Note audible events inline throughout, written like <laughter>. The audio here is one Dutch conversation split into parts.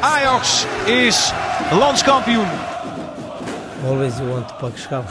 Ajax is landskampioen. Always you want to pak schap.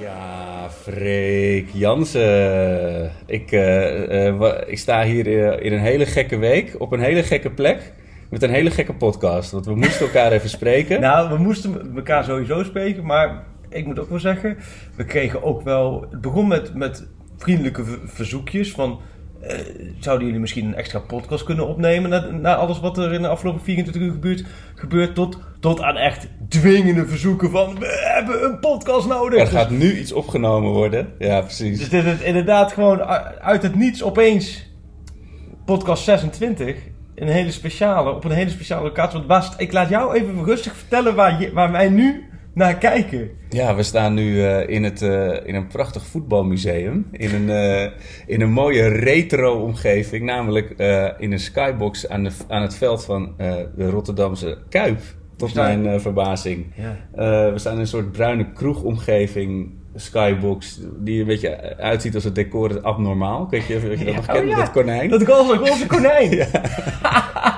Ja, Freek Jansen. Ik, uh, uh, ik sta hier uh, in een hele gekke week, op een hele gekke plek. Met een hele gekke podcast. Want we moesten elkaar even spreken. <laughs> Nou, we moesten elkaar sowieso spreken. Maar ik moet ook wel zeggen, we kregen ook wel. Het begon met, met vriendelijke verzoekjes van. Uh, zouden jullie misschien een extra podcast kunnen opnemen na, na, alles wat er in de afgelopen 24 uur gebeurt, gebeurt tot, tot aan echt dwingende verzoeken van we hebben een podcast nodig. Er gaat nu iets opgenomen worden. Ja, precies. Dus dit is inderdaad gewoon uit het niets opeens podcast 26. Een hele speciale, op een hele speciale locatie. Want Bas, ik laat jou even rustig vertellen waar, je, waar wij nu naar kijken. Ja, we staan nu uh, in, het, uh, in een prachtig voetbalmuseum. In een, uh, in een mooie retro-omgeving. Namelijk in een skybox aan, de, aan het veld van de Rotterdamse Kuip. Tot mijn verbazing. Ja. we staan in een soort bruine kroegomgeving. Skybox, die een beetje uitziet als het decor abnormaal. Weet je, weet je dat ja, nog kent? oh ja. Dat konijn. Dat roze konijn. <laughs> ja.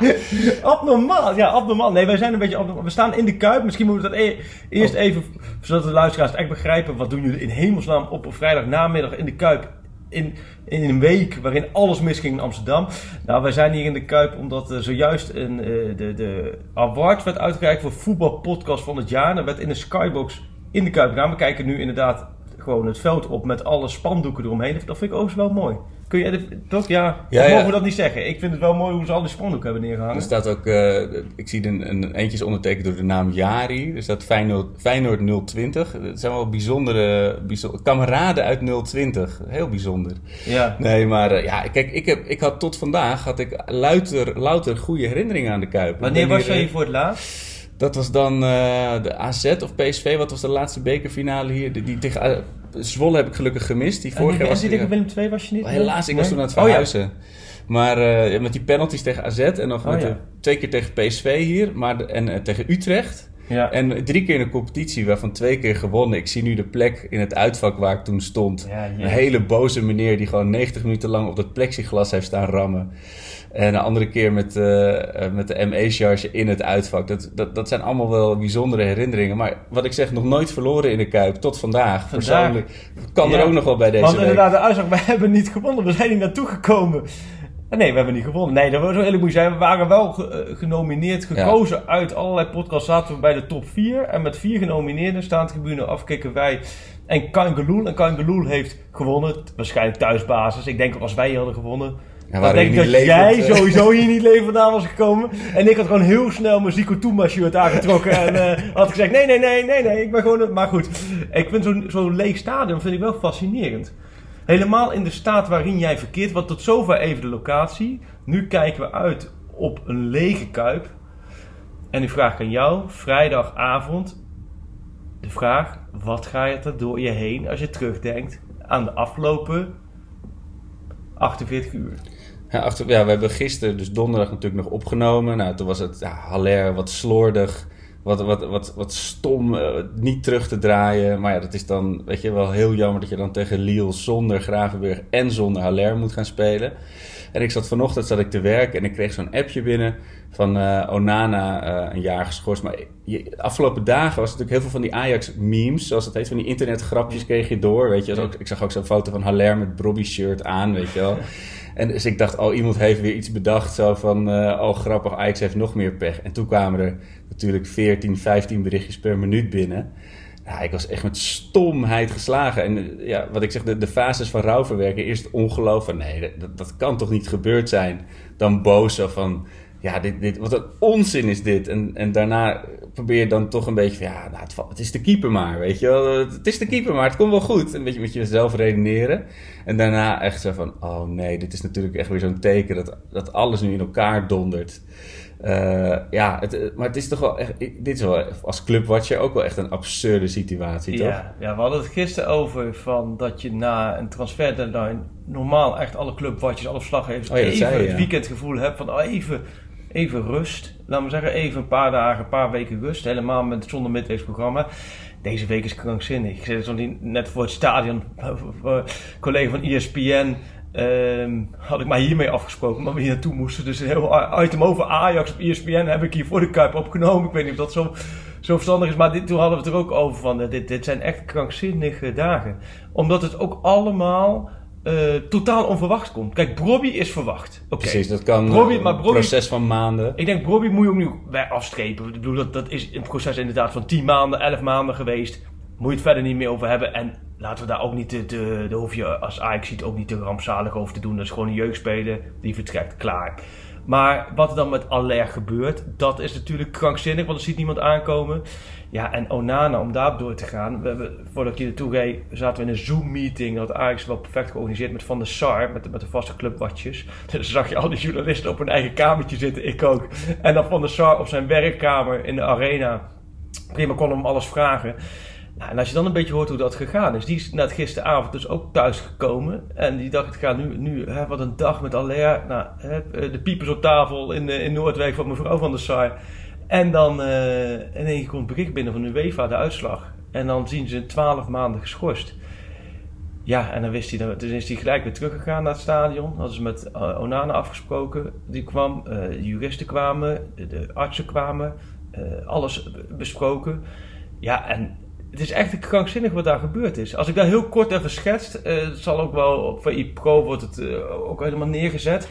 <laughs> abnormaal, ja, abnormaal. Nee, wij zijn een beetje abnormaal. We staan in de Kuip. Misschien moeten we dat e eerst oh. even, zodat de luisteraars echt begrijpen. Wat doen jullie in hemelsnaam op een vrijdagnamiddag in de Kuip? In, in een week waarin alles misging in Amsterdam. Nou, wij zijn hier in de Kuip omdat er zojuist een, uh, de, de award werd uitgereikt voor voetbalpodcast van het jaar. Dat werd in een skybox in de Kuip. We kijken nu inderdaad gewoon het veld op met alle spandoeken eromheen. Dat vind ik ook wel mooi. Kun je toch? Ja, ja, mogen we dat niet zeggen. Ik vind het wel mooi hoe ze al die spandoeken hebben neergehangen. Er staat ook, uh, ik zie een, een eentje is ondertekend door de naam Jari. Er staat Feyenoord, Feyenoord 020. Dat zijn wel bijzondere, kameraden uit 020. Heel bijzonder. Ja. Nee, maar uh, ja, kijk, ik, heb, ik had tot vandaag had ik louter, louter goede herinneringen aan de Kuip. Wanneer was jij hier voor het laatst? Dat was dan uh, de AZ of PSV. Wat was de laatste bekerfinale hier? Die, die tegen uh, Zwolle heb ik gelukkig gemist. Die vorige en was die tegen Willem II was je niet? Helaas, ik was toen aan het verhuizen. Oh, ja. Maar uh, met die penalties tegen AZ en nog Oh, met de, twee keer tegen PSV hier maar de, en tegen Utrecht. Ja. En drie keer in een competitie, waarvan twee keer gewonnen. Ik zie nu de plek in het uitvak waar ik toen stond. Ja, een hele boze meneer die gewoon 90 minuten lang op dat plexiglas heeft staan rammen. En een andere keer met, uh, met de ME-charge in het uitvak. Dat, dat, dat zijn allemaal wel bijzondere herinneringen. Maar wat ik zeg, nog nooit verloren in de Kuip. Tot vandaag. vandaag. Persoonlijk kan ja. er ook nog wel bij deze Want week. inderdaad, de uitzag, <laughs> we hebben niet gewonnen. We zijn hier naartoe gekomen. Nee, we hebben niet gewonnen. Nee, dat was zo eerlijk moet zijn. We waren wel ge genomineerd, gekozen ja. uit allerlei podcasts. Zaten we bij de top 4. En met vier genomineerden staan tribune afkeken wij en Kangeloel. En Kangeloel heeft gewonnen. Waarschijnlijk thuisbasis. Ik denk als wij hadden gewonnen... Ja, dan denk ik dat levend, jij uh... sowieso hier niet leven vandaan was gekomen. En ik had gewoon heel snel mijn Zico Touma shirt aangetrokken. en uh, had gezegd, nee, nee, nee, nee, nee, ik ben gewoon... Maar goed, ik vind zo'n zo leeg stadion vind ik wel fascinerend. Helemaal in de staat waarin jij verkeert. Want tot zover even de locatie. Nu kijken we uit op een lege kuip. En nu vraag aan jou, vrijdagavond. De vraag, wat ga je er door je heen als je terugdenkt aan de afgelopen 48 uur? Ja, achter, ja, we hebben gisteren, dus donderdag natuurlijk nog opgenomen. Nou, toen was het ja, Haller wat slordig, wat, wat, wat, wat stom, uh, niet terug te draaien. Maar ja, dat is dan, weet je, wel heel jammer dat je dan tegen Lille zonder Gravenberg en zonder Haller moet gaan spelen. En ik zat vanochtend zat ik te werken en ik kreeg zo'n appje binnen van uh, Onana uh, een jaar geschorst. Maar je, de afgelopen dagen was natuurlijk heel veel van die Ajax-memes, zoals het heet, van die internetgrapjes kreeg je door, weet je. Ook, ik zag ook zo'n foto van Haller met Brobby-shirt aan, weet je wel. <laughs> En dus ik dacht, oh, iemand heeft weer iets bedacht. Zo van, uh, oh grappig, Ajax heeft nog meer pech. En toen kwamen er natuurlijk 14, 15 berichtjes per minuut binnen. Ik was echt met stomheid geslagen. En ja, wat ik zeg, de, de fases van rouwverwerken. Eerst ongeloof van, nee, dat, dat kan toch niet gebeurd zijn. Dan boos zo van, ja, dit, dit, wat een onzin is dit. En, en daarna probeer je dan toch een beetje van, ja, nou, het, het is de keeper maar, weet je wel. Het is de keeper maar, het komt wel goed. Een beetje met jezelf redeneren. En daarna echt zo van, oh nee, dit is natuurlijk echt weer zo'n teken dat, dat alles nu in elkaar dondert. Eh, ja, het, eh, maar het is toch wel echt, dit is wel als clubwatcher ook wel echt een absurde situatie, toch? Ja, ja, we hadden het gisteren over van dat je na een transfer deadline normaal echt alle clubwatches, alle verslaggevers Oh ja, dat even zei je, het ja. weekendgevoel hebt van oh, even, even rust. Laten we zeggen, even een paar dagen, een paar weken rust. Helemaal met zonder midweeksprogramma. Deze week is krankzinnig. Ik zit net voor het stadion, <laughs> een collega van ESPN. ehm, had ik maar hiermee afgesproken, maar we hier naartoe moesten. Dus een heel item over Ajax op ESPN heb ik hier voor de Kuip opgenomen. Ik weet niet of dat zo, zo verstandig is, maar dit, toen hadden we het er ook over van. eh, dit, dit zijn echt krankzinnige dagen. Omdat het ook allemaal eh, totaal onverwacht komt. Kijk, Brobby is verwacht. Oké. Precies, dat kan Brobbey- een maar Brobbey- proces van maanden. Ik denk, Brobby moet je ook nu bij afstrepen. Ik bedoel, dat, dat is een proces inderdaad van 10 maanden, 11 maanden geweest. Moet je het verder niet meer over hebben. En laten we daar ook niet, de, de, de hoef je als Ajax ziet ook niet te rampzalig over te doen. Dat is gewoon een jeugdspeler die vertrekt, klaar. Maar wat er dan met Aller gebeurt, dat is natuurlijk krankzinnig, want er ziet niemand aankomen. Ja, en Onana, om daar door te gaan. We voordat ik hier naartoe reed, zaten we in een Zoom-meeting. Dat Ajax wel perfect georganiseerd met Van der Sar, met, de- met de vaste clubwatjes. <laughs> Dus zag je al die journalisten op hun eigen kamertje zitten, ik ook. En dan Van der Sar op zijn werkkamer in de arena. Prima kon hem alles vragen. Nou, en als je dan een beetje hoort hoe dat gegaan is. Die is net gisteravond dus ook thuis gekomen. En die dacht, ik ga nu, nu hè, wat een dag met Aller. Nou, hè, de piepers op tafel in, eh, in Noordwijk van mevrouw van der Sar. En dan eh in één keer komt bericht binnen van UEFA, de uitslag. En dan zien ze 12 maanden geschorst. Ja, en dan wist hij, toen is hij gelijk weer teruggegaan naar het stadion. Hadden ze met eh, Onana afgesproken. Die kwam, eh, de juristen kwamen, de, artsen kwamen, eh, alles besproken. Ja, en het is echt krankzinnig wat daar gebeurd is. Als ik dat heel kort even schets, eh, het zal ook wel op VI Pro wordt het eh, ook helemaal neergezet.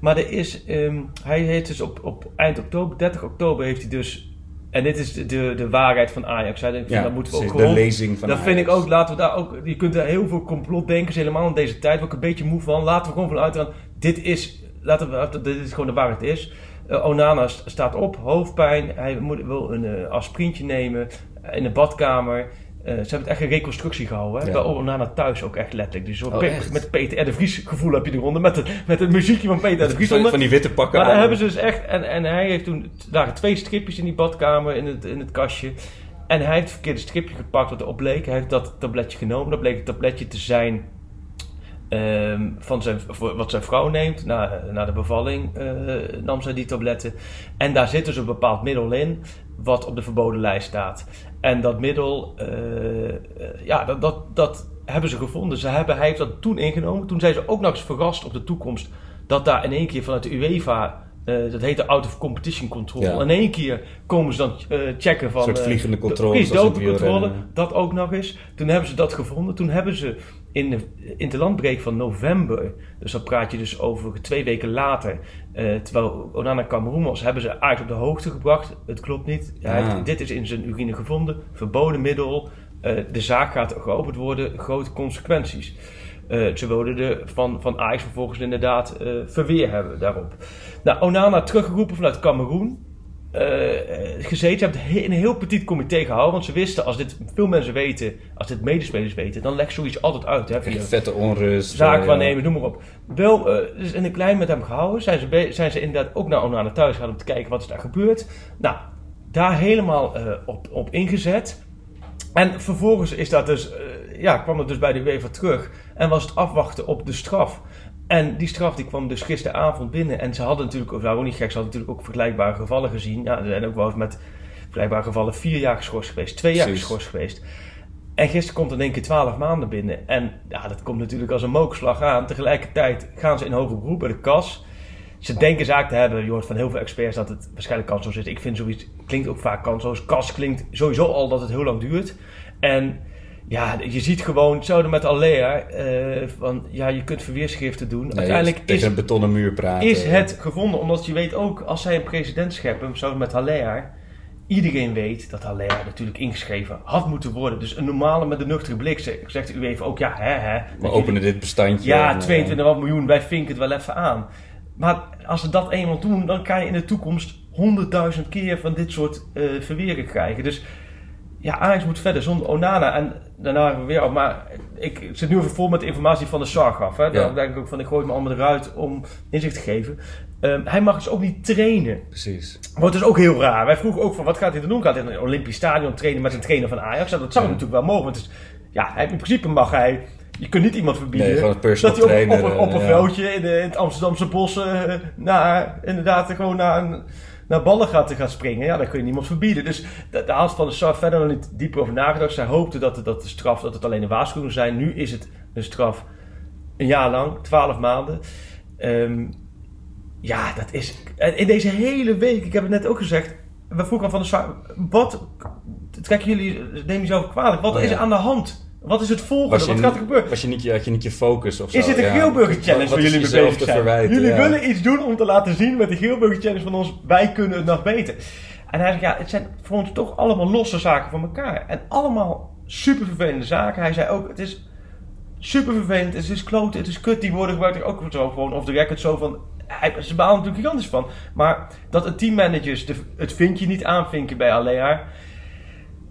Maar er is, ehm, hij heeft dus op, op eind oktober, 30 oktober heeft hij dus, en dit is de, de, de waarheid van Ajax. Hè, van, Ja, dat moeten we ook de gewoon- lezing van dat vind ik ook, laten we daar ook, je kunt er heel veel complotdenkers, helemaal in deze tijd, waar ik een beetje moe van. Laten we gewoon vanuit gaan, dit is, laten we, dit is gewoon de waarheid is. Eh, Onana st- staat op, hoofdpijn, hij moet, wil een eh aspirintje nemen in de badkamer. Eh, ze hebben het echt een reconstructie gehouden. Hè? Ja. Bij Onana thuis ook echt letterlijk. Dus Oh, echt? met Peter R. de Vries gevoel heb je eronder. Met het, met het muziekje van Peter R. de Vries Van, onder. van die witte pakken. Maar daar hebben ze dus echt. En, en hij heeft toen. Lagen twee stripjes in die badkamer in het, in het kastje. En hij heeft het verkeerde stripje gepakt wat erop bleek. Hij heeft dat tabletje genomen. Dat bleek het tabletje te zijn. Ehm, van zijn, wat zijn vrouw neemt. Na, na de bevalling eh, nam zij die tabletten. En daar zit dus een bepaald middel in. Wat op de verboden lijst staat. En dat middel. eh, ja, dat, dat, dat hebben ze gevonden. Ze hebben, hij heeft dat toen ingenomen. Toen zijn ze ook nog eens verrast op de toekomst. Dat daar in één keer vanuit de UEFA. eh, dat heet de Out of Competition Control. Ja. In één keer komen ze dan checken van... Een soort vliegende de- controle, Precies, wielrennen. Dat ook nog eens. Toen hebben ze dat gevonden. Toen hebben ze in de interlandbreek van november... Dus dan praat je dus over twee weken later... eh, terwijl Onana Cameroen was... hebben ze Ajax op de hoogte gebracht. Het klopt niet. Hij Ah. heeft- dit is in zijn urine gevonden. Verboden middel. Eh, de zaak gaat geopend worden. Grote consequenties. Eh, ze wilden de, van, van Ajax vervolgens inderdaad verweer hebben daarop. Nou, Onana teruggeroepen vanuit Cameroen. Eh, gezeten. Ze hebben in een heel petit comité gehouden. Want ze wisten, als dit veel mensen weten, als dit medespelers weten, dan legt zoiets altijd uit. Hè, via vette onrust. zaak eh, waarnemen, noem maar op. Wel, eh, dus in een klein met hem gehouden. Zijn ze, zijn ze inderdaad ook naar Onana thuis gegaan om te kijken wat is daar gebeurd. Nou, daar helemaal eh, op, op ingezet. En vervolgens is dat dus, eh, ja, kwam het dus bij de UEFA terug. En was het afwachten op de straf. En die straf die kwam dus gisteravond binnen. En ze hadden natuurlijk, of nou ook niet gek, ze hadden natuurlijk ook vergelijkbare gevallen gezien. Ja, er zijn ook wel eens met vergelijkbare gevallen vier jaar geschorst geweest, twee jaar Precies. geschorst geweest. En gisteren komt er in één keer 12 maanden binnen. En ja, dat komt natuurlijk als een mokerslag aan. Tegelijkertijd gaan ze in hoger beroep bij de kas. Ze denken zaak te hebben. Je hoort van heel veel experts dat het waarschijnlijk kansloos is. Ik vind zoiets, klinkt ook vaak kansloos. Kas klinkt sowieso al dat het heel lang duurt. En ja, je ziet gewoon, hetzelfde met Alea. eh van ja, je kunt verweerschriften doen. Nee, Uiteindelijk is, een betonnen muur praten. is het gevonden. Omdat je weet ook, als zij een president scheppen, zoals met Haller. Iedereen weet dat Haller natuurlijk ingeschreven had moeten worden. Dus een normale met een nuchtere blik zegt zegt u even ook, ja, hè, hè. We openen dit bestandje. Ja, en, eh, 22,5 miljoen, wij vinken het wel even aan. Maar als ze dat eenmaal doen, dan kan je in de toekomst honderdduizend keer van dit soort verweren krijgen. Dus ja, Ajax moet verder zonder Onana. En daarna hebben we weer... Maar ik zit nu even vol met de informatie van de SAR af. Hè. Daar denk ik ook van, ik gooi me allemaal eruit om inzicht te geven. Ehm, hij mag dus ook niet trainen. Precies. Maar het is ook heel raar. Wij vroegen ook van, wat gaat hij dan doen? Gaat hij in een Olympisch Stadion trainen met een trainer van Ajax? Nou, dat zou Ja. natuurlijk wel mogen. Want het is, ja, hij- in principe mag hij... Je kunt niet iemand verbieden Nee, een dat hij op, op, op, een eh, veldje in, de, in het Amsterdamse bos eh, naar, inderdaad gewoon naar, een, naar ballen gaat, te gaan springen. Ja, daar kun je niemand verbieden. Dus daar daar had Van de Sar verder nog niet dieper over nagedacht. Zij hoopte dat, het- dat de straf dat het alleen een waarschuwing zou zijn. Nu is het een straf een jaar lang, twaalf maanden. Ehm, ja, dat is. en In deze hele week, ik heb het net ook gezegd. We vroegen aan Van de Sar, wat trekken jullie, neem jezelf kwalijk, wat Oh, is er aan de hand? Wat is het volgende? Wat gaat er gebeuren? was je niet je, had je niet je focus of zo? Is dit een Ja. Geelburger Challenge waar jullie mee bezig te zijn? verwijten? jullie Ja. willen iets doen om te laten zien met de Geelburger Challenge van ons, wij kunnen het nog beter. En hij zegt, ja, het zijn voor ons toch allemaal losse zaken van elkaar. En allemaal super vervelende zaken. Hij zei ook, het is super vervelend, het is kloten, het is kut. Die woorden gebruikt hij ook zo gewoon off the record zo van... Hij, ze balen natuurlijk gigantisch van. Maar dat de teammanagers de, het vinkje niet aanvinken bij Alea.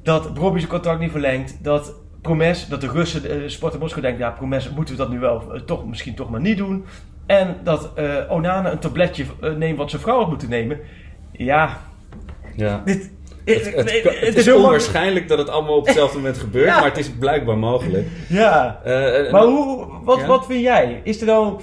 Dat Robbie zijn contract niet verlengt. Dat Promes, dat de Russen, de Sparta Moskou denkt... Ja, Promes, moeten we dat nu wel eh, toch, misschien toch maar niet doen. En dat eh, Onana een tabletje eh, neemt wat zijn vrouw had moeten nemen. Ja, Ja. <laughs> dit... Het, het, het, heel is onwaarschijnlijk dat het allemaal op hetzelfde moment <laughs> gebeurt, Ja. maar het is blijkbaar mogelijk. Ja. Eh, Maar hoe, wat, Ja? wat vind jij? Is er dan...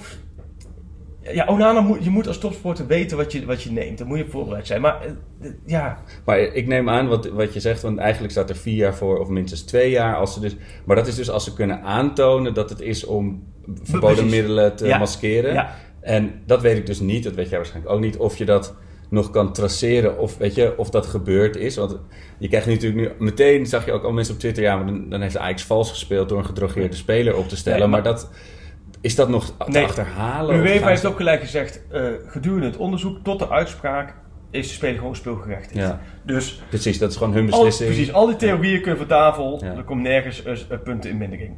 Ja, Onana, moet, je moet als topsporter weten wat je, wat je neemt. Dan moet je voorbereid zijn. Maar eh, ja, Maar ik neem aan wat, wat je zegt, want eigenlijk staat er vier jaar voor, of minstens twee jaar. Als ze dus, maar dat is dus als ze kunnen aantonen dat het is om verboden Precies. middelen te Ja. maskeren. Ja. En dat weet ik dus niet, dat weet jij waarschijnlijk ook niet, of je dat nog kan traceren of, weet je, of dat gebeurd is. Want je krijgt natuurlijk nu, meteen zag je ook al mensen op Twitter, ja, maar dan, dan heeft Ajax vals gespeeld door een gedrogeerde speler op te stellen. Nee, maar, maar- dat, is dat nog te Nee. achterhalen? UEFA heeft ook gelijk gezegd... eh, gedurende het onderzoek tot de uitspraak... is de speler gewoon speelgerechtigd. Ja, Dus precies, dat is gewoon hun al, beslissing. precies, al die theorieën kunnen van tafel. Ja. Er komt nergens eh, eh, punten in mindering.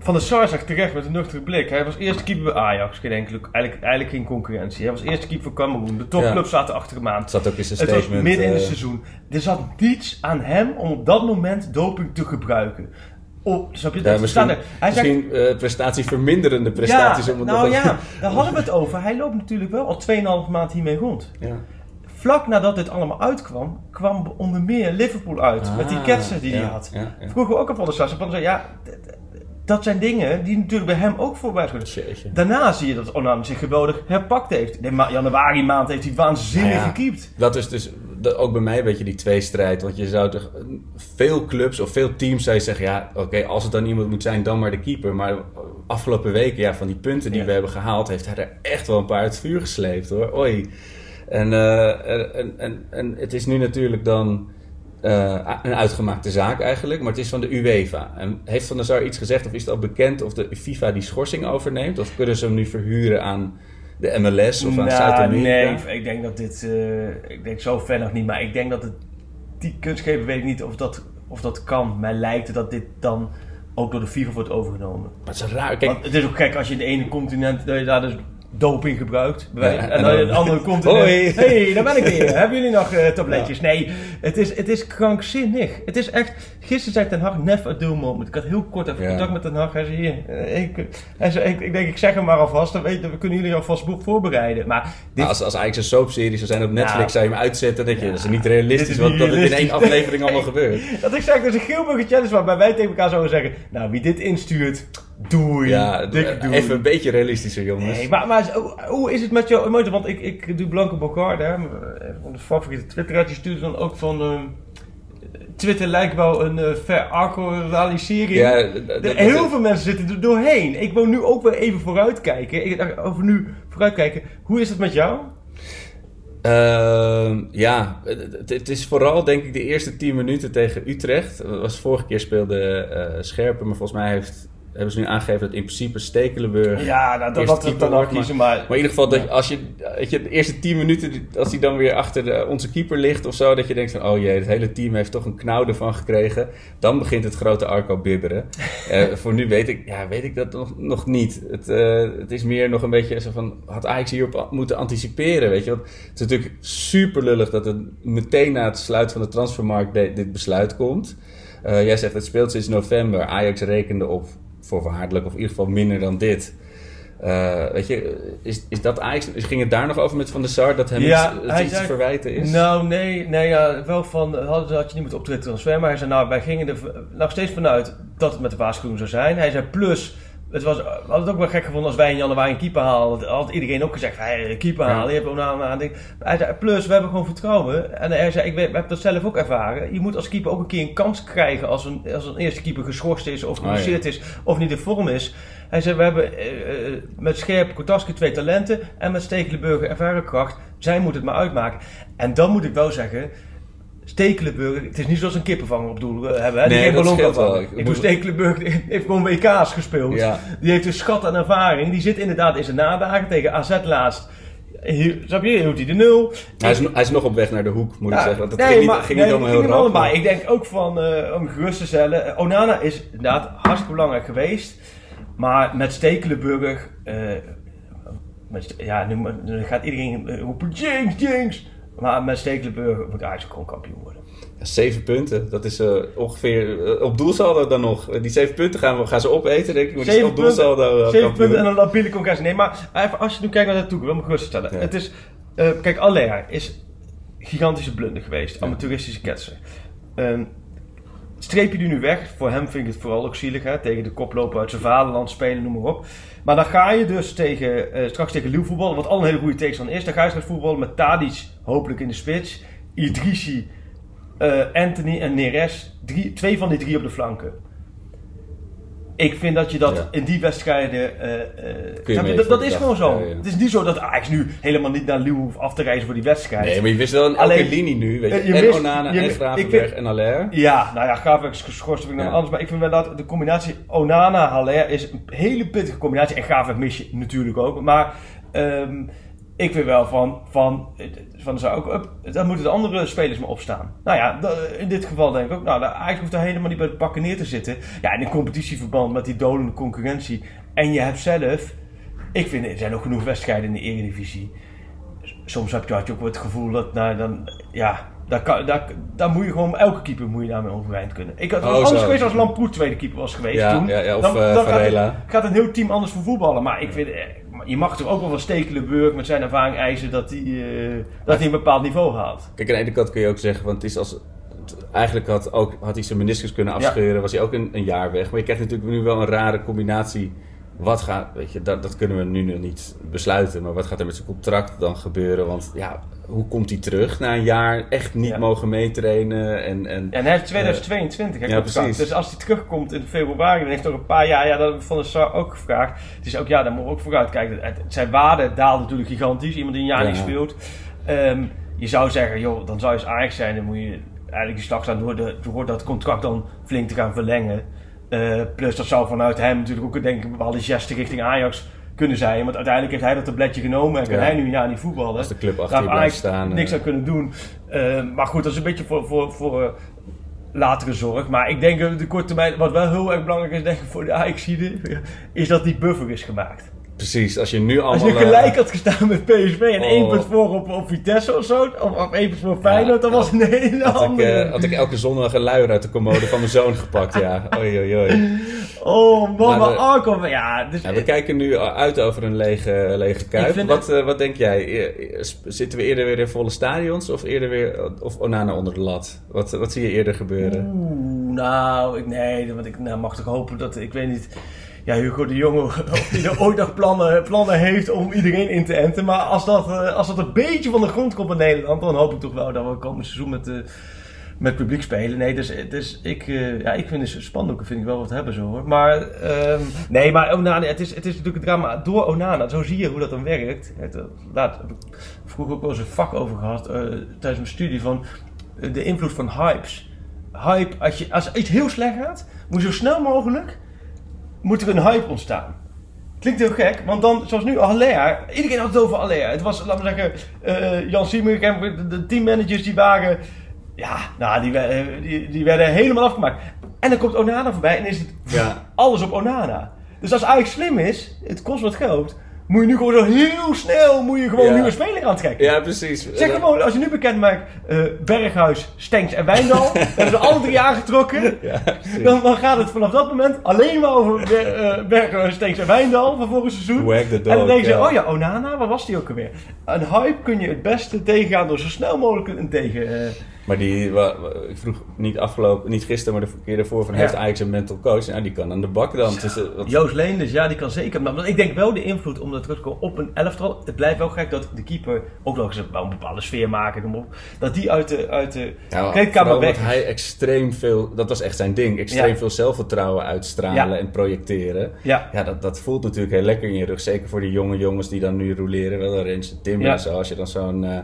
Van der Sar zegt terecht met een nuchtere blik. Hij was eerste keeper bij Ajax. Geen enkele, eigenlijk, eigenlijk geen concurrentie. Hij was eerste keeper van Cameroen. De topclubs zaten achter hem aan. Het zat ook in Het was statement. midden in het seizoen. Er zat niets aan hem om op dat moment doping te gebruiken. Op, snap je? Ja, Dat misschien, staan. Hij zegt, misschien eh, prestatieverminderende prestaties. ja, om het nou ja, <laughs> daar hadden we het over. Hij loopt natuurlijk wel al 2,5 maand hiermee rond. Ja. Vlak nadat dit allemaal uitkwam, kwam onder meer Liverpool uit. met die Ah, ketsen die hij had. Vroeger ook al van de. Van, ja, dat zijn dingen die natuurlijk bij hem ook voorbij zijn. Jeetje. Daarna zie je dat Onana zich geweldig herpakt heeft. De ma- januari maand heeft hij waanzinnig ja. gekiept. Dat is dus dat ook bij mij een beetje die tweestrijd. Want je zou toch veel clubs of veel teams zou je zeggen: ja, oké, als het dan iemand moet zijn, dan maar de keeper. Maar afgelopen weken, ja, van die punten die Ja. we hebben gehaald, heeft hij er echt wel een paar uit het vuur gesleept hoor. Oei. En, eh, en, en, en het is nu natuurlijk dan eh, een uitgemaakte zaak eigenlijk, maar het is van de UEFA. En heeft Van der Sar iets gezegd of is het al bekend of de FIFA die schorsing overneemt? Of kunnen ze hem nu verhuren aan de MLS of aan Nou, Zuid-Amerika? nee, ik denk dat dit... eh, ik denk zo ver nog niet. Maar ik denk dat het... Die kunstgever weet ik niet of dat, of dat kan. Mij lijkt het dat dit dan ook door de FIFA wordt overgenomen. Maar het is raar. Kijk, Want het is ook gek als je in de ene continent dat je daar dus doping gebruikt. Ja, en dan en dan- andere <laughs> continent. Hoi. hey, daar ben ik weer. <laughs> Hebben jullie nog eh, tabletjes? Nee, het is, het is krankzinnig. Het is echt. Gisteren zei Ten Hag never a dull moment. Ik had heel kort even Ja. contact met Ten Hag. Hij zei hier. eh, Ik, hij zei, ik, ik denk, ik zeg hem maar alvast. Dan weet, dan kunnen jullie alvast boek voorbereiden. Maar dit, Nou, als, als eigenlijk een soapserie zou zijn op Netflix, zou je hem uitzetten. denk je, dat is niet realistisch, is want niet dat het in één aflevering allemaal gebeurt. dat ik zeg, dus een Geelburger Challenge waarbij wij tegen elkaar zouden zeggen. Nou, wie dit instuurt, doei. Ja, Dikke doei. even een beetje realistischer, jongens. Nee, maar, maar hoe, is het met jouw emotie? Want ik, ik doe Blanco Bogarde, hè, onze favoriete Twitter, die stuurde dan ook van... ehm, Twitter lijkt wel een uh, veractualisering. Ja, heel veel mensen zitten er doorheen. Ik wil nu ook weer even vooruitkijken. Ik over nu vooruitkijken. Hoe is het met jou? Ehm, ja, het, het is vooral denk ik de eerste 10 minuten tegen Utrecht. Dat was vorige keer speelde eh Scherpen, maar volgens mij heeft hebben ze nu aangegeven dat in principe Stekelenburg... Ja, nou, dat, dat, dat, dan kiezen, maar, maar... in ieder geval, dat als je, weet je de eerste 10 minuten, als hij dan weer achter de, onze keeper ligt of zo, dat je denkt van, oh jee, het hele team heeft toch een knauw ervan gekregen. Dan begint het grote Arco bibberen. <laughs> Eh, voor nu weet ik, ja, weet ik dat nog, nog niet. Het, eh, het is meer nog een beetje zo van, had Ajax hierop moeten anticiperen, weet je. Want het is natuurlijk super lullig dat het meteen na het sluiten van de transfermarkt dit besluit komt. Eh, jij zegt, het speelt sinds november. Ajax rekende op voorwaardelijk, of in ieder geval minder dan dit. Eh, weet je, is, is dat Ajax, ging het daar nog over met Van der Sar, dat hem Ja, iets, hij iets zei- te verwijten is? Nou, nee, nee ja, wel van, had, had je niet moeten optreden transfer, maar hij zei, nou, wij gingen er nog steeds vanuit dat het met de waarschuwing zou zijn. Hij zei, plus, het was, we hadden het ook wel gek gevonden als wij in januari een keeper halen. Dat had iedereen ook gezegd, hey, een keeper Ja. halen, je hebt Onana. Hij zei, plus, we hebben gewoon vertrouwen. En hij zei, ik we hebben dat zelf ook ervaren. Je moet als keeper ook een keer een kans krijgen als een, als een eerste keeper geschorst is of Ah, ja. geblesseerd is of niet in vorm is. Hij zei, we hebben eh, eh, met Scherp, Kotaski twee talenten en met Stekelenburger ervaren kracht. Zij moeten het maar uitmaken. En dan moet ik wel zeggen, Stekelenburger, het is niet zoals een kippenvanger op doel eh, hebben. Hè? Die Nee, geen dat ballon kan vangen. Ik bedoel, die heeft gewoon WK's gespeeld. Ja. Die heeft een schat aan ervaring. Die zit inderdaad in zijn nadagen tegen AZ laatst. Hier, snap je? Hield hij de nul. Hij, is, hij is nog op weg naar de hoek, moet ik zeggen. Want het nee, ging niet, maar- ging nee, niet allemaal het heel rap. Ik denk ook van, eh, om gerust te stellen. eh, Onana is inderdaad hartstikke belangrijk geweest. Maar met Stekelenburger... eh, met, ja, nu, nu gaat iedereen roepen, Jinx, Jinx. Maar met Stekelenburger moet Ajax gewoon kampioen worden. Ja, zeven punten, dat is eh, ongeveer eh, op doelsaldo dan nog. Eh, Die zeven punten gaan, we, gaan ze opeten, denk ik. Maar die Zeven op doelsaldo punten, zeven kampioen. punten en een labiele congres. Nee, maar even, als je nu kijkt naar de toekomst, wil ik me geruststellen. Ja. Het is, kijk, Aller is gigantische blunder geweest. Amateuristische ketsen. Ehm, streep je die nu weg? Voor hem vind ik het vooral ook zielig. Hè? Tegen de koploper uit zijn vaderland spelen, noem maar op. Maar dan ga je dus tegen, eh, straks tegen Liu voetballen, wat al een hele goede tegenstander is. Dan ga je straks voetballen met Tadic, hopelijk in de spits. Idrissi, eh, Anthony en Neres. Drie, twee van die drie op de flanken. Ik vind dat je dat Ja. in die wedstrijden. eh, eh, je dat, is gewoon zo. Ja, ja. Het is niet zo dat Ajax nu helemaal niet naar Liu hoeft af te reizen voor die wedstrijd. Nee, maar je wist wel een elke linie nu, weet je. Eh, je en Onana je- en Gravenberg en Allaire. Ja, nou ja, Gravenberg is geschorst, vind ik nog anders. Maar ik vind wel dat de combinatie Onana-Haller is een hele pittige combinatie. En Gravenberg mis je natuurlijk ook. Maar ehm, ik vind wel van, van, van zou ook, up, dan moeten de andere spelers maar opstaan. Nou ja, in dit geval denk ik ook, nou, eigenlijk hoeft daar helemaal niet bij de pakken neer te zitten. Ja, in een competitieverband met die dolende concurrentie. En je hebt zelf, ik vind er zijn ook genoeg wedstrijden in de Eredivisie. Soms heb je, had je ook het gevoel dat, nou, dan, ja, daar, kan, daar, daar moet je gewoon, elke keeper moet je daarmee overeind kunnen. Ik had het Oh, anders zo. geweest als Lamproet tweede keeper was geweest Ja, toen. ja, ja, of, dan, eh, dan gaat, Varela. het, gaat een heel team anders voor voetballen. Maar ik vind, eh, je mag toch ook wel van Stekelenburg met zijn ervaring eisen dat hij eh, dat hij een bepaald niveau haalt. Kijk, aan de ene kant kun je ook zeggen, want het is als... Eigenlijk had, ook, had hij zijn meniscus kunnen afscheuren, was hij ook een, een jaar weg. Maar je krijgt natuurlijk nu wel een rare combinatie. Wat gaat, weet je, dat, dat kunnen we nu nog niet besluiten. Maar wat gaat er met zijn contract dan gebeuren? Want ja, hoe komt hij terug na een jaar echt niet Ja. mogen meetrainen? En, en, En hij heeft 2022, hè, Ja, contract. precies. Dus als hij terugkomt in februari, dan heeft hij nog een paar jaar, ja, dat hebben we van de Sar ook gevraagd. Het is ook, ja, daar moeten we ook vooruit kijken. Zijn waarde daalt natuurlijk gigantisch. Iemand die een jaar Ja. niet speelt. Ehm, je zou zeggen, joh, dan zou je als Ajax zijn, dan moet je eigenlijk die slag staan door, de, door dat contract dan flink te gaan verlengen. Eh, plus dat zou vanuit hem natuurlijk ook denk ik, een bepaalde geste richting Ajax kunnen zijn. Want uiteindelijk heeft hij dat tabletje genomen en kan Ja. hij nu jaar niet voetballen. Als de club achter blijft staan, niks eh. aan kunnen doen. Eh, maar goed, dat is een beetje voor, voor, voor eh, latere zorg. Maar ik denk dat de korte termijn, wat wel heel erg belangrijk is denk ik voor de ajax is dat die buffer is gemaakt. Precies, als je nu allemaal... Als je eh, gelijk had gestaan met PSV en Oh. één punt voor op, op Vitesse of zo, of, of één punt voor Feyenoord, dan was het een hele had, ik, eh, had ik elke zondag een luier uit de commode van mijn zoon gepakt, ja. Oei, oei, oei. oh man, Maar de- Arco, ja, dus, Ja, we kijken nu uit over een lege, lege kuip. Wat, eh, wat denk jij? Eh, Zitten we eerder weer in volle stadions of eerder weer of Onana onder de lat? Wat, wat zie je eerder gebeuren? Oeh, nou, ik, nee, want ik nou, mag toch hopen dat, ik weet niet, ja, Hugo de Jonge, <laughs> hij er ooit nog plannen, plannen heeft om iedereen in te enten. Maar als dat, eh, als dat een beetje van de grond komt in Nederland, dan hoop ik toch wel dat we komend seizoen met, eh, met publiek spelen. Nee, dus, dus ik, eh, ja, ik vind dus spandoeken vind ik wel wat hebben zo hoor. Maar, ehm, nee, maar het is, het is natuurlijk een drama door Onana. Zo zie je hoe dat dan werkt. Het, eh, laat, heb vroeger ook wel eens een vak over gehad eh, tijdens mijn studie van eh, de invloed van hypes hype, als, je, als iets heel slecht gaat, moet je zo snel mogelijk moet er een hype ontstaan. Klinkt heel gek, want dan, zoals nu, Alea, iedereen had het over Alea. Het was, laten we zeggen, eh, Jan Siemer, de, de teammanagers die waren, ja, nou, die, werden- die, die werden helemaal afgemaakt. En dan komt Onana voorbij en is het Ja. alles op Onana. Dus als Ajax slim is, het kost wat geld, moet je nu gewoon zo heel snel, moet je gewoon Ja. nieuwe speler aantrekken. Ja, precies. Zeg gewoon, als je nu bekend maakt, eh, Berghuis, Stenks en Wijndal, <laughs> hebben ze alle drie aangetrokken. Ja. Dan, dan gaat het vanaf dat moment alleen maar over Ber, eh, Berghuis, Stenks en Wijndal van vorig seizoen. Dog, en dan denk je, oh ja, Onana, waar was die ook alweer? Een hype kun je het beste tegengaan door zo snel mogelijk een tegen... eh, Maar die, ik vroeg niet afgelopen, niet gisteren, maar de keer daarvoor van Ja. heeft Ajax een mental coach? Nou, die kan aan de bak dan. Dus, eh, wat- Joost Leenders, ja, die kan zeker. Maar ik denk wel de invloed om dat op een elftal. Het blijft wel gek dat de keeper ook nog eens een bepaalde sfeer maken. noem op, Dat die uit de, uit de Ja, kleedkamer weg hij extreem veel, dat was echt zijn ding, extreem veel zelfvertrouwen uitstralen en projecteren. Ja. Dat, dat voelt natuurlijk heel lekker in je rug. Zeker voor die jonge jongens die dan nu roleren. Wel Rens en Timmer Ja. en zo. Als je dan zo'n eh,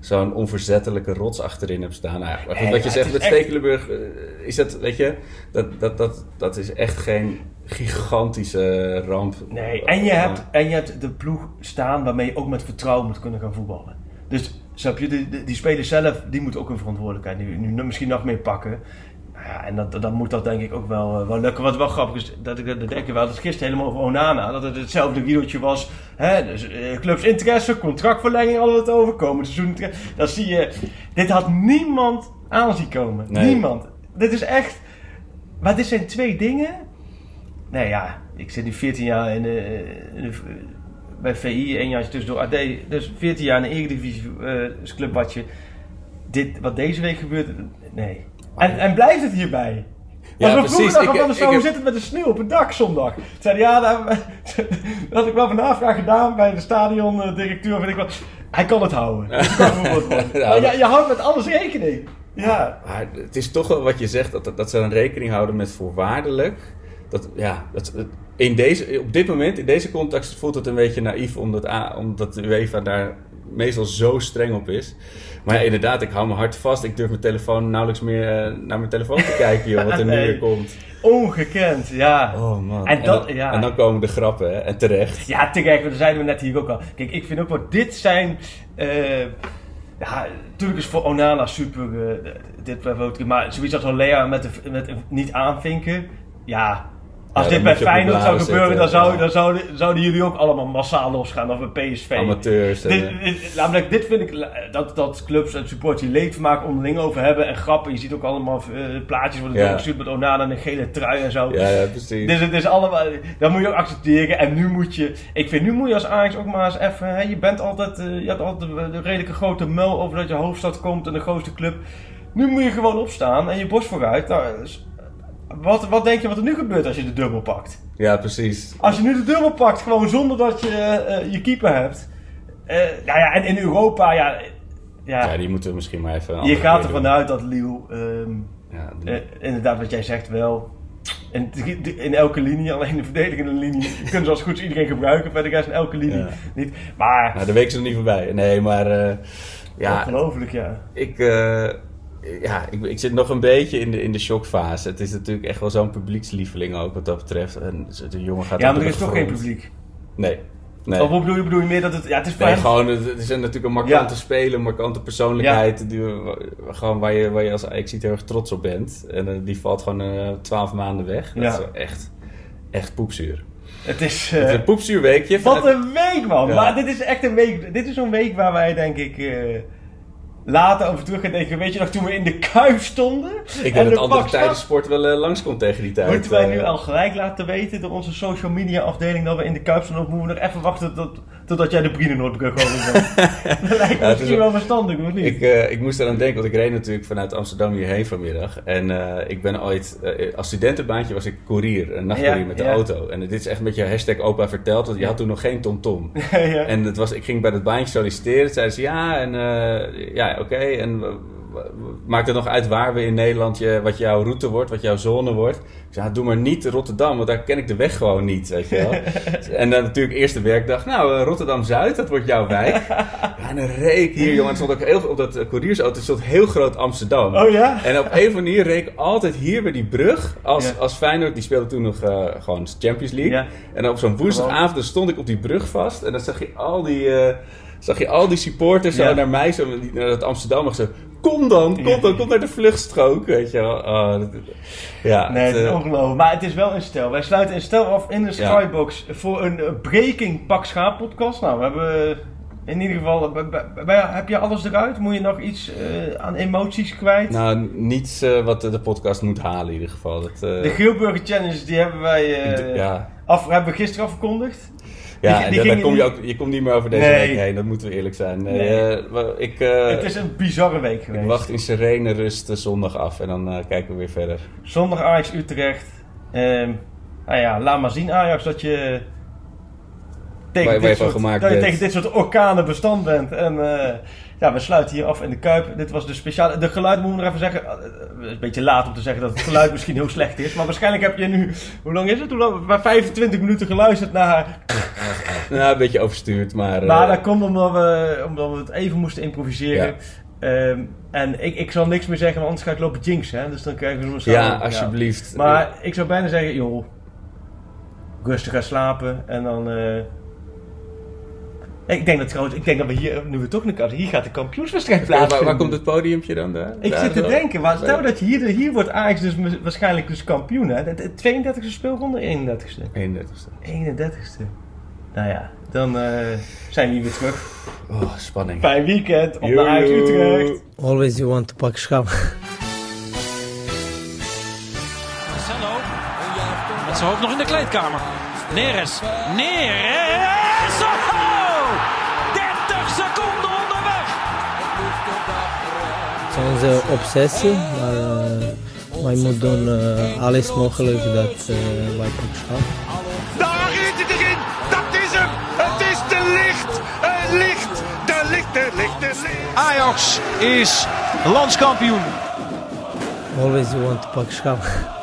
zo'n onverzettelijke rots achterin hebt staan. Nou, ja, goed, wat je zegt met Stekelenburg, eh, is dat, weet je, dat, dat, dat, dat is echt geen gigantische ramp. Nee, en je, hebt, en je hebt de ploeg staan waarmee je ook met vertrouwen moet kunnen gaan voetballen. Dus snap je, die, die, die spelers zelf, die moeten ook een verantwoordelijkheid nu, nu misschien nog meer pakken. Ja, en dat, dan moet dat denk ik ook wel, eh, wel lukken. Wat wel grappig is, dat ik dat denk ik wel, dat gisteren helemaal over Onana, dat het hetzelfde riedeltje was. Hè, dus, eh, clubs interesse, contractverlenging, we het over, komend seizoen. Dan zie je, dit had niemand aan zien komen. Nee. Niemand. Dit is echt, maar dit zijn twee dingen. Nee ja, ik zit nu 14 jaar in de, in de- bij VI, één jaar tussendoor AD. Dus 14 jaar in de Eredivisie eh clubbadje. Dit, wat deze week gebeurt, nee. En, en blijft het hierbij? Ja, we precies. Ik- van, ik zo, hoe zit het met de sneeuw op het dak zondag? Zeiden ja, daar, <laughs> dat had ik wel navraag gedaan bij de stadiondirecteur. Weet ik wat. Hij kan het houden. Dus kan. <laughs> Ja, Maar je, houdt met alles rekening. Ja. Maar het is toch wel wat je zegt, dat, dat ze dan rekening houden met voorwaardelijk. Dat, ja, dat, in deze, op dit moment, in deze context, voelt het een beetje naïef, omdat, omdat de UEFA daar meestal zo streng op is. Maar ja, inderdaad, ik hou mijn hart vast. Ik durf mijn telefoon nauwelijks meer eh, naar mijn telefoon te kijken, joh, wat er nu weer komt. Ongekend, ja. Oh man. En dat- dan, ja. en dan komen de grappen, hè? en terecht. Ja, te kijk, dat zeiden we net hier ook al. Kijk, ik vind ook wel, dit zijn... eh, ja, natuurlijk is voor Onana super, eh, dit bijvoorbeeld, maar zoiets als Olea met, de, met niet aanvinken, ja... Als dit bij Feyenoord zou gebeuren, dan, zou, dan zouden, zouden jullie ook allemaal massaal losgaan. Of bij PSV. Amateurs. Dit, eh, dit, namelijk, dit vind ik dat, dat clubs en supporters die leedvermaak onderling over hebben en grappen. Je ziet ook allemaal eh, plaatjes worden Ja. doorgestuurd met Onana en een gele trui en zo. ja, ja, precies. Dus het is allemaal, dat moet je ook accepteren. En nu moet je, ik vind nu moet je als Ajax ook maar eens even, hè, je bent altijd, eh, je had altijd de, de redelijke grote mel over dat je hoofdstad komt en de grootste club. Nu moet je gewoon opstaan en je borst vooruit. Nou, wat, wat denk je wat er nu gebeurt als je de dubbel pakt? Ja, precies. Als je nu de dubbel pakt, gewoon zonder dat je eh, je keeper hebt. Eh, nou ja, en in Europa, ja, ja, Ja, die moeten we misschien maar even. je gaat ervan uit dat Lille ehm, Ja, eh, inderdaad, wat jij zegt wel. In, in elke linie, alleen de verdedigende linie, <laughs> kunnen ze als goed iedereen gebruiken. Verder rest in elke linie Ja. niet. Maar, Nou, de week is nog niet voorbij. Nee, maar ja, ongelooflijk ja. ik, ja ik, ik zit nog een beetje in de, in de shockfase. Het is natuurlijk echt wel zo'n publiekslieveling ook wat dat betreft. En de jongen gaat Ja, maar er is toch geen publiek. Nee. nee. Of bedoel je, bedoel je meer dat het, ja het is Nee, gewoon, het is natuurlijk een markante Ja. speler, een markante persoonlijkheid. Die, gewoon waar je, waar je als ziet heel erg trots op bent. En eh, die valt gewoon eh, twaalf maanden weg. Dat Ja. is echt, echt poepzuur. Het is... Het eh, is een poepzuurweekje. wat een week man! Ja. Maar dit is echt een week, dit is zo'n week waar wij denk ik... Later over terug gaan denken, weet je nog toen we in de Kuip stonden? Ik en denk dat de andere pak tijden zat? sport wel eh, langskomt tegen die tijd. Moeten wij nu eh. al gelijk laten weten door onze social media afdeling dat we in de Kuip staan? Of moeten we nog even wachten tot, totdat jij de Brienenoordbrug over bent? <laughs> dat lijkt me Ja, misschien wel- verstandig, of niet? Ik, eh, ik moest eraan denken, want ik reed natuurlijk vanuit Amsterdam hierheen vanmiddag. En ik ben ooit, als studentenbaantje was ik koerier, een nachtkoerier Ja, met de ja. auto. En dit is echt een beetje hashtag opa verteld, want je had toen nog geen TomTom. <laughs> ja. En het was, ik ging bij dat baantje solliciteren. Zeiden ze ja, en ja, oké. En maakt het nog uit waar we in Nederland, je, wat jouw route wordt, wat jouw zone wordt? Ik zei, ja, doe maar niet Rotterdam, want daar ken ik de weg gewoon niet, weet je wel. <laughs> en dan natuurlijk eerste werkdag, nou, eh, Rotterdam-Zuid, dat wordt jouw wijk. <laughs> ja, en dan reek hier, jongen, het stond ook heel, op dat uh, couriersauto stond heel groot Amsterdam. Oh ja? En op een of andere manier reek ik altijd hier bij die brug, als, Ja. als Feyenoord, die speelde toen nog eh, gewoon Champions League. Ja. En op zo'n woensdagavond stond ik op die brug vast en dan zag je al die, eh, zag je al die supporters zo naar mij, zo, naar dat Amsterdam, zo, kom dan, kom dan, kom naar de vluchtstrook, weet je wel. Oh, dat- ja, Nee, het, is eh, ongelooflijk. Maar het is wel een stel. Wij sluiten een stel af in de Ja. Skybox voor een eh, Breaking Pak Schaap podcast. Nou, we hebben in ieder geval... bij- bij- bij- Heb je alles eruit? Moet je nog iets eh, aan emoties kwijt? nou, niets eh, wat de, podcast moet halen in ieder geval. Dat, eh, De Grillburger Challenge, die hebben wij eh, ja, af, hebben we gisteren afgekondigd. Ja die en daar kom je, ook, je komt niet meer over deze Nee. week heen, dat moeten we eerlijk zijn. Nee, Nee. eh, ik, eh, het is een bizarre week geweest. ik wacht in serene rust eh, zondag af en dan kijken we weer verder. Zondag Ajax Utrecht. Nou ja, laat maar zien Ajax dat je tegen, Waar- dit, soort, dat je bent. tegen dit soort orkanen bestand bent. En ja, we sluiten hier af in de Kuip. Dit was de speciale... De geluid moet ik nog even zeggen. Het is een beetje laat om te zeggen dat het geluid <laughs> misschien heel slecht is. Maar waarschijnlijk heb je nu... Hoe lang is het? Hoe lang? Maar 25 minuten geluisterd naar... <laughs> Nou, een beetje overstuurd, maar... eh, Maar dat komt omdat we, omdat we het even moesten improviseren. Ehm, en ik, ik zal niks meer zeggen, want anders ga ik lopen jinxen. Hè? Dus dan krijgen we zo'n ja, alsjeblieft. Maar ik zou bijna zeggen, joh, rustig gaan slapen en dan... eh, ik denk dat trouwens, ik denk dat we hier, nu we toch naar kant, hier gaat de kampioenswedstrijd Eh, waar, plaatsvinden. waar komt het podiumpje dan? Daar? Ik Daar zit te zo? denken, maar stel dat je hier, hier wordt Ajax dus waarschijnlijk dus kampioen, hè? De- de 32e speelronde, 31e. 31ste. 31e. Nou ja, dan eh, zijn we hier weer terug. Oh, spanning. Fijn weekend op Yo, de Ajax. Utrecht. Always you want to pak schaap. Marcelo. Met zijn hoofd nog in de kleedkamer. Neres. Neres. Oh! 30 seconden onderweg. Het is onze obsessie, maar eh, wij moeten doen eh, alles mogelijk dat eh, wij pak schaap. Ajax is landskampioen. Always you want to pak schaap.